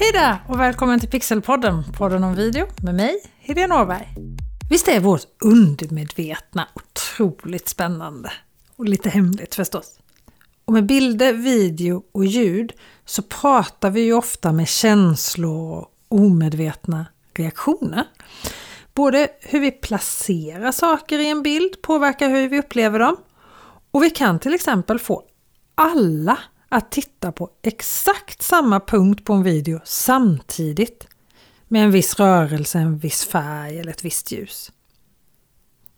Hej där och välkommen till Pixelpodden, podden om video med mig, Helene Åberg. Visst är vårt undermedvetna otroligt spännande? Och lite hemligt förstås. Och med bilder, video och ljud så pratar vi ju ofta med känslor och omedvetna reaktioner. Både hur vi placerar saker i en bild påverkar hur vi upplever dem. Och vi kan till exempel få alla att titta på exakt samma punkt på en video samtidigt med en viss rörelse, en viss färg eller ett visst ljus.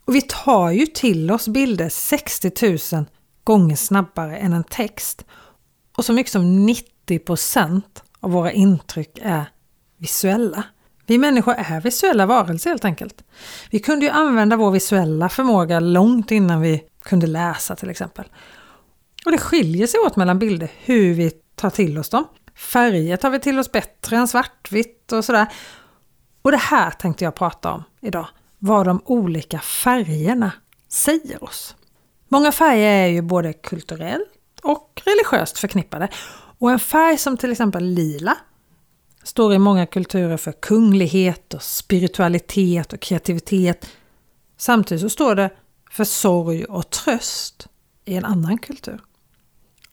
Och vi tar ju till oss bilder 60 000 gånger snabbare än en text och så mycket som 90% av våra intryck är visuella. Vi människor är visuella varelser helt enkelt. Vi kunde ju använda vår visuella förmåga långt innan vi kunde läsa till exempel. Och det skiljer sig åt mellan bilder hur vi tar till oss dem. Färger tar vi till oss bättre än svartvitt och sådär. Och det här tänkte jag prata om idag. Vad de olika färgerna säger oss. Många färger är ju både kulturellt och religiöst förknippade. Och en färg som till exempel lila står i många kulturer för kunglighet och spiritualitet och kreativitet. Samtidigt så står det för sorg och tröst i en annan kultur.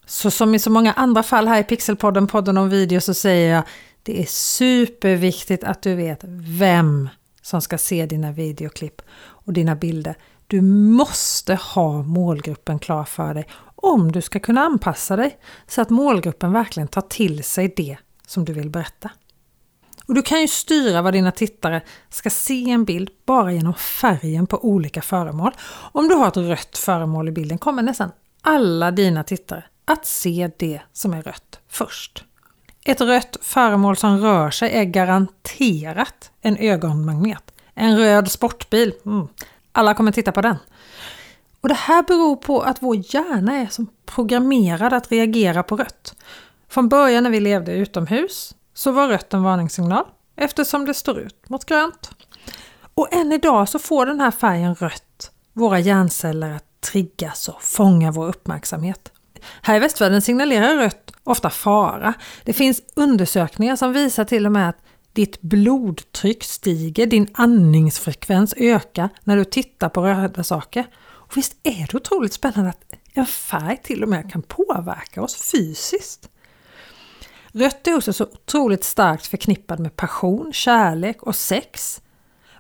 Så som i så många andra fall här i Pixelpodden, podden om video, så säger jag det är superviktigt att du vet vem som ska se dina videoklipp och dina bilder. Du måste ha målgruppen klar för dig om du ska kunna anpassa dig så att målgruppen verkligen tar till sig det som du vill berätta. Och Du kan ju styra vad dina tittare ska se en bild bara genom färgen på olika föremål. Om du har ett rött föremål i bilden kommer nästan alla dina tittare att se det som är rött först. Ett rött föremål som rör sig är garanterat en ögonmagnet. En röd sportbil, mm, alla kommer titta på den. Och Det här beror på att vår hjärna är som programmerad att reagera på rött. Från början när vi levde utomhus så var rött en varningssignal eftersom det står ut mot grönt. Och än idag så får den här färgen rött våra hjärnceller att triggas och fånga vår uppmärksamhet. Här i västvärlden signalerar rött ofta fara. Det finns undersökningar som visar till och med att ditt blodtryck stiger, din andningsfrekvens ökar när du tittar på röda saker. Och visst är det otroligt spännande att en färg till och med kan påverka oss fysiskt? Rött är också så otroligt starkt förknippad med passion, kärlek och sex.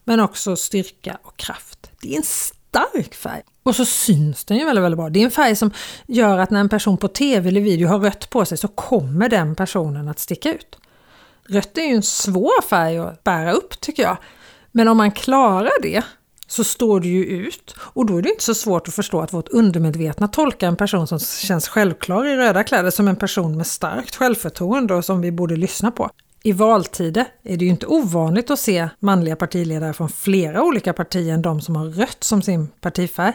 Men också styrka och kraft. Det är en stark färg. Och så syns den ju väldigt, väldigt bra. Det är en färg som gör att när en person på tv eller video har rött på sig så kommer den personen att sticka ut. Rött är ju en svår färg att bära upp tycker jag. Men om man klarar det så står det ju ut och då är det inte så svårt att förstå att vårt undermedvetna tolkar en person som känns självklar i röda kläder som en person med starkt självförtroende och som vi borde lyssna på. I valtider är det ju inte ovanligt att se manliga partiledare från flera olika partier än de som har rött som sin partifärg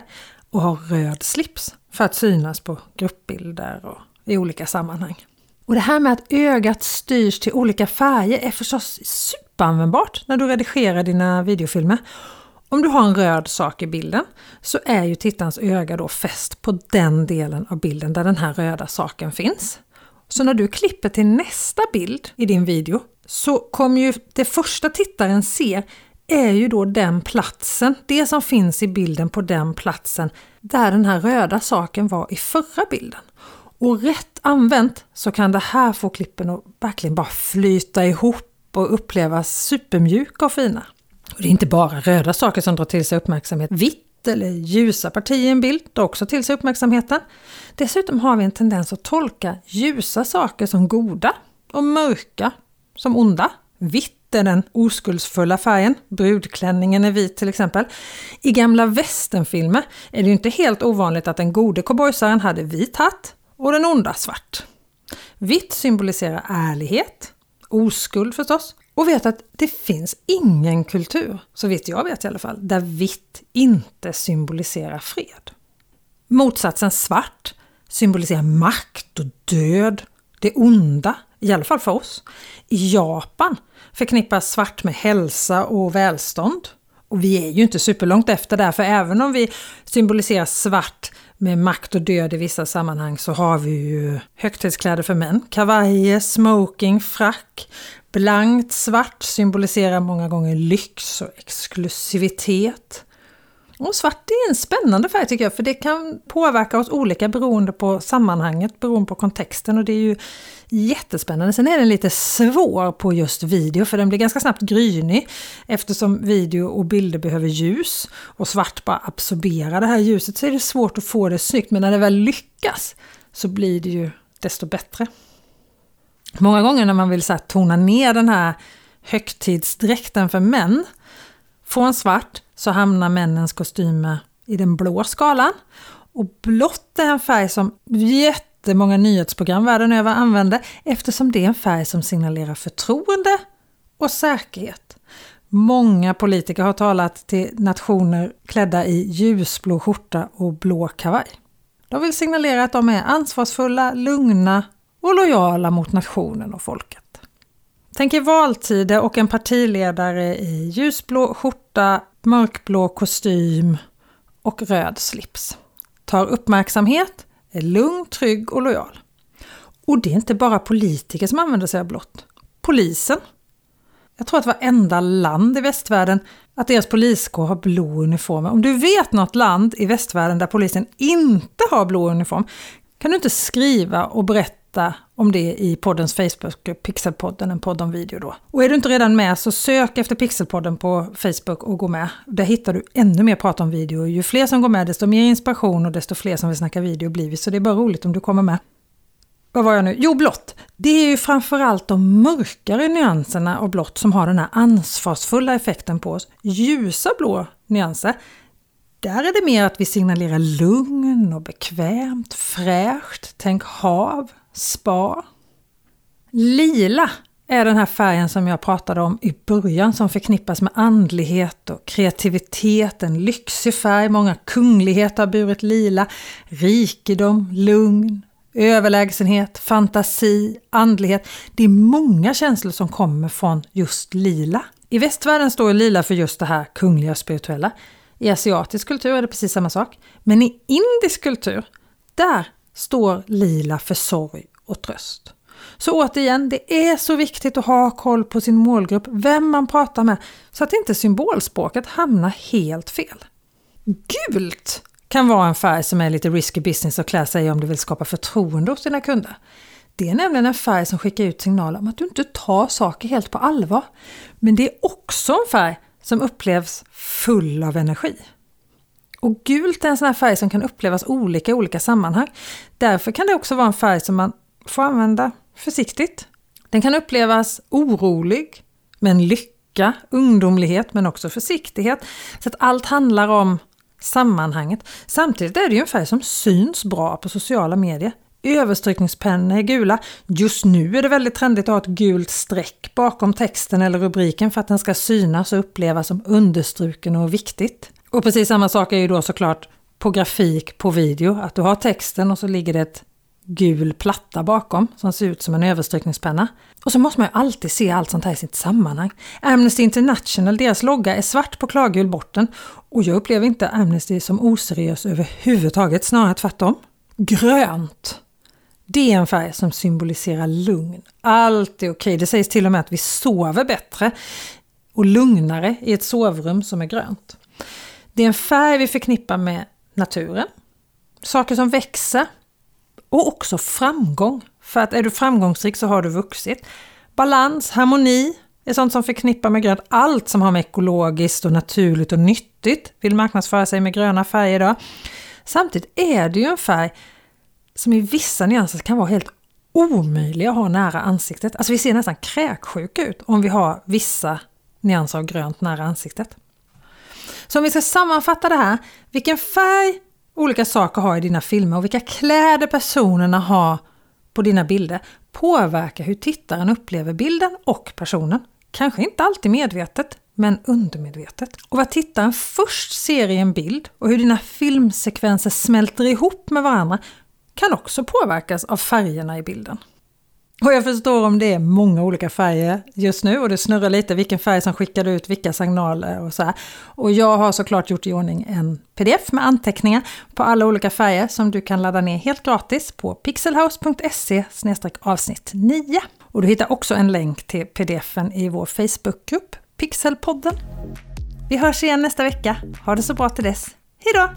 och har röd slips för att synas på gruppbilder och i olika sammanhang. Och det här med att ögat styrs till olika färger är förstås superanvändbart när du redigerar dina videofilmer. Om du har en röd sak i bilden så är ju tittarens öga då fäst på den delen av bilden där den här röda saken finns. Så när du klipper till nästa bild i din video så kommer ju det första tittaren ser är ju då den platsen, det som finns i bilden på den platsen där den här röda saken var i förra bilden. Och rätt använt så kan det här få klippen att verkligen bara flyta ihop och upplevas supermjuka och fina. Och det är inte bara röda saker som drar till sig uppmärksamhet. Vitt eller ljusa partier i en bild drar också till sig uppmärksamheten. Dessutom har vi en tendens att tolka ljusa saker som goda och mörka som onda. Vitt är den oskuldsfulla färgen, brudklänningen är vit till exempel. I gamla västernfilmer är det inte helt ovanligt att den gode cowboysaren hade vit hatt och den onda svart. Vitt symboliserar ärlighet, oskuld förstås, och vet att det finns ingen kultur, så vitt jag vet i alla fall, där vitt inte symboliserar fred. Motsatsen svart symboliserar makt och död, det onda, i alla fall för oss. I Japan förknippas svart med hälsa och välstånd. Och vi är ju inte superlångt efter där, för även om vi symboliserar svart med makt och död i vissa sammanhang så har vi ju högtidskläder för män. Kavajer, smoking, frack. Blankt svart symboliserar många gånger lyx och exklusivitet. Och svart är en spännande färg tycker jag, för det kan påverka oss olika beroende på sammanhanget, beroende på kontexten och det är ju jättespännande. Sen är den lite svår på just video, för den blir ganska snabbt grynig eftersom video och bilder behöver ljus och svart bara absorberar det här ljuset så är det svårt att få det snyggt, men när det väl lyckas så blir det ju desto bättre. Många gånger när man vill så här, tona ner den här högtidsdräkten för män från svart så hamnar männens kostymer i den blå skalan. Och blått är en färg som jättemånga nyhetsprogram världen över använder eftersom det är en färg som signalerar förtroende och säkerhet. Många politiker har talat till nationer klädda i ljusblå skjorta och blå kavaj. De vill signalera att de är ansvarsfulla, lugna och lojala mot nationen och folket. Tänk er valtider och en partiledare i ljusblå skjorta, mörkblå kostym och röd slips. Tar uppmärksamhet, är lugn, trygg och lojal. Och det är inte bara politiker som använder sig av blått. Polisen. Jag tror att varenda land i västvärlden att deras poliskår har blå uniformer. Om du vet något land i västvärlden där polisen inte har blå uniform kan du inte skriva och berätta berätta om det i poddens Facebookgrupp Pixelpodden, en podd om video då. Och är du inte redan med så sök efter Pixelpodden på Facebook och gå med. Där hittar du ännu mer prat om video. Ju fler som går med desto mer inspiration och desto fler som vill snacka video blir vi. Så det är bara roligt om du kommer med. Vad var jag nu? Jo, blått. Det är ju framförallt de mörkare nyanserna av blått som har den här ansvarsfulla effekten på oss. Ljusa blå nyanser, där är det mer att vi signalerar lugn och bekvämt, fräscht, tänk hav, spa. Lila är den här färgen som jag pratade om i början som förknippas med andlighet och kreativitet, en lyxig färg, många kungligheter har burit lila, rikedom, lugn, överlägsenhet, fantasi, andlighet. Det är många känslor som kommer från just lila. I västvärlden står lila för just det här kungliga och spirituella. I asiatisk kultur är det precis samma sak. Men i indisk kultur, där står lila för sorg och tröst. Så återigen, det är så viktigt att ha koll på sin målgrupp, vem man pratar med, så att inte symbolspråket hamnar helt fel. Gult kan vara en färg som är lite risky business att klä sig i om du vill skapa förtroende hos dina kunder. Det är nämligen en färg som skickar ut signaler om att du inte tar saker helt på allvar. Men det är också en färg som upplevs full av energi. Och gult är en sån här färg som kan upplevas olika i olika sammanhang. Därför kan det också vara en färg som man får använda försiktigt. Den kan upplevas orolig, men lycka, ungdomlighet men också försiktighet. Så att allt handlar om sammanhanget. Samtidigt är det ju en färg som syns bra på sociala medier. Överstrykningspennor är gula. Just nu är det väldigt trendigt att ha ett gult streck bakom texten eller rubriken för att den ska synas och upplevas som understruken och viktigt. Och precis samma sak är ju då såklart på grafik på video, att du har texten och så ligger det ett gul platta bakom som ser ut som en överstrykningspenna. Och så måste man ju alltid se allt sånt här i sitt sammanhang. Amnesty International, deras logga är svart på klargul botten och jag upplever inte Amnesty som oseriös överhuvudtaget, snarare tvärtom. Grönt! Det är en färg som symboliserar lugn. Allt är okej. Det sägs till och med att vi sover bättre och lugnare i ett sovrum som är grönt. Det är en färg vi förknippar med naturen, saker som växer och också framgång. För att är du framgångsrik så har du vuxit. Balans, harmoni är sånt som förknippar med grönt. Allt som har med ekologiskt och naturligt och nyttigt vill marknadsföra sig med gröna färger idag. Samtidigt är det ju en färg som i vissa nyanser kan vara helt omöjlig att ha nära ansiktet. Alltså vi ser nästan kräksjuka ut om vi har vissa nyanser av grönt nära ansiktet. Så om vi ska sammanfatta det här, vilken färg olika saker har i dina filmer och vilka kläder personerna har på dina bilder påverkar hur tittaren upplever bilden och personen. Kanske inte alltid medvetet, men undermedvetet. Och vad tittaren först ser i en bild och hur dina filmsekvenser smälter ihop med varandra kan också påverkas av färgerna i bilden. Och jag förstår om det är många olika färger just nu och det snurrar lite vilken färg som skickade ut vilka signaler och så här. Och jag har såklart gjort i ordning en pdf med anteckningar på alla olika färger som du kan ladda ner helt gratis på pixelhouse.se avsnitt 9. Och du hittar också en länk till pdfen i vår Facebookgrupp Pixelpodden. Vi hörs igen nästa vecka. Ha det så bra till dess. Hejdå!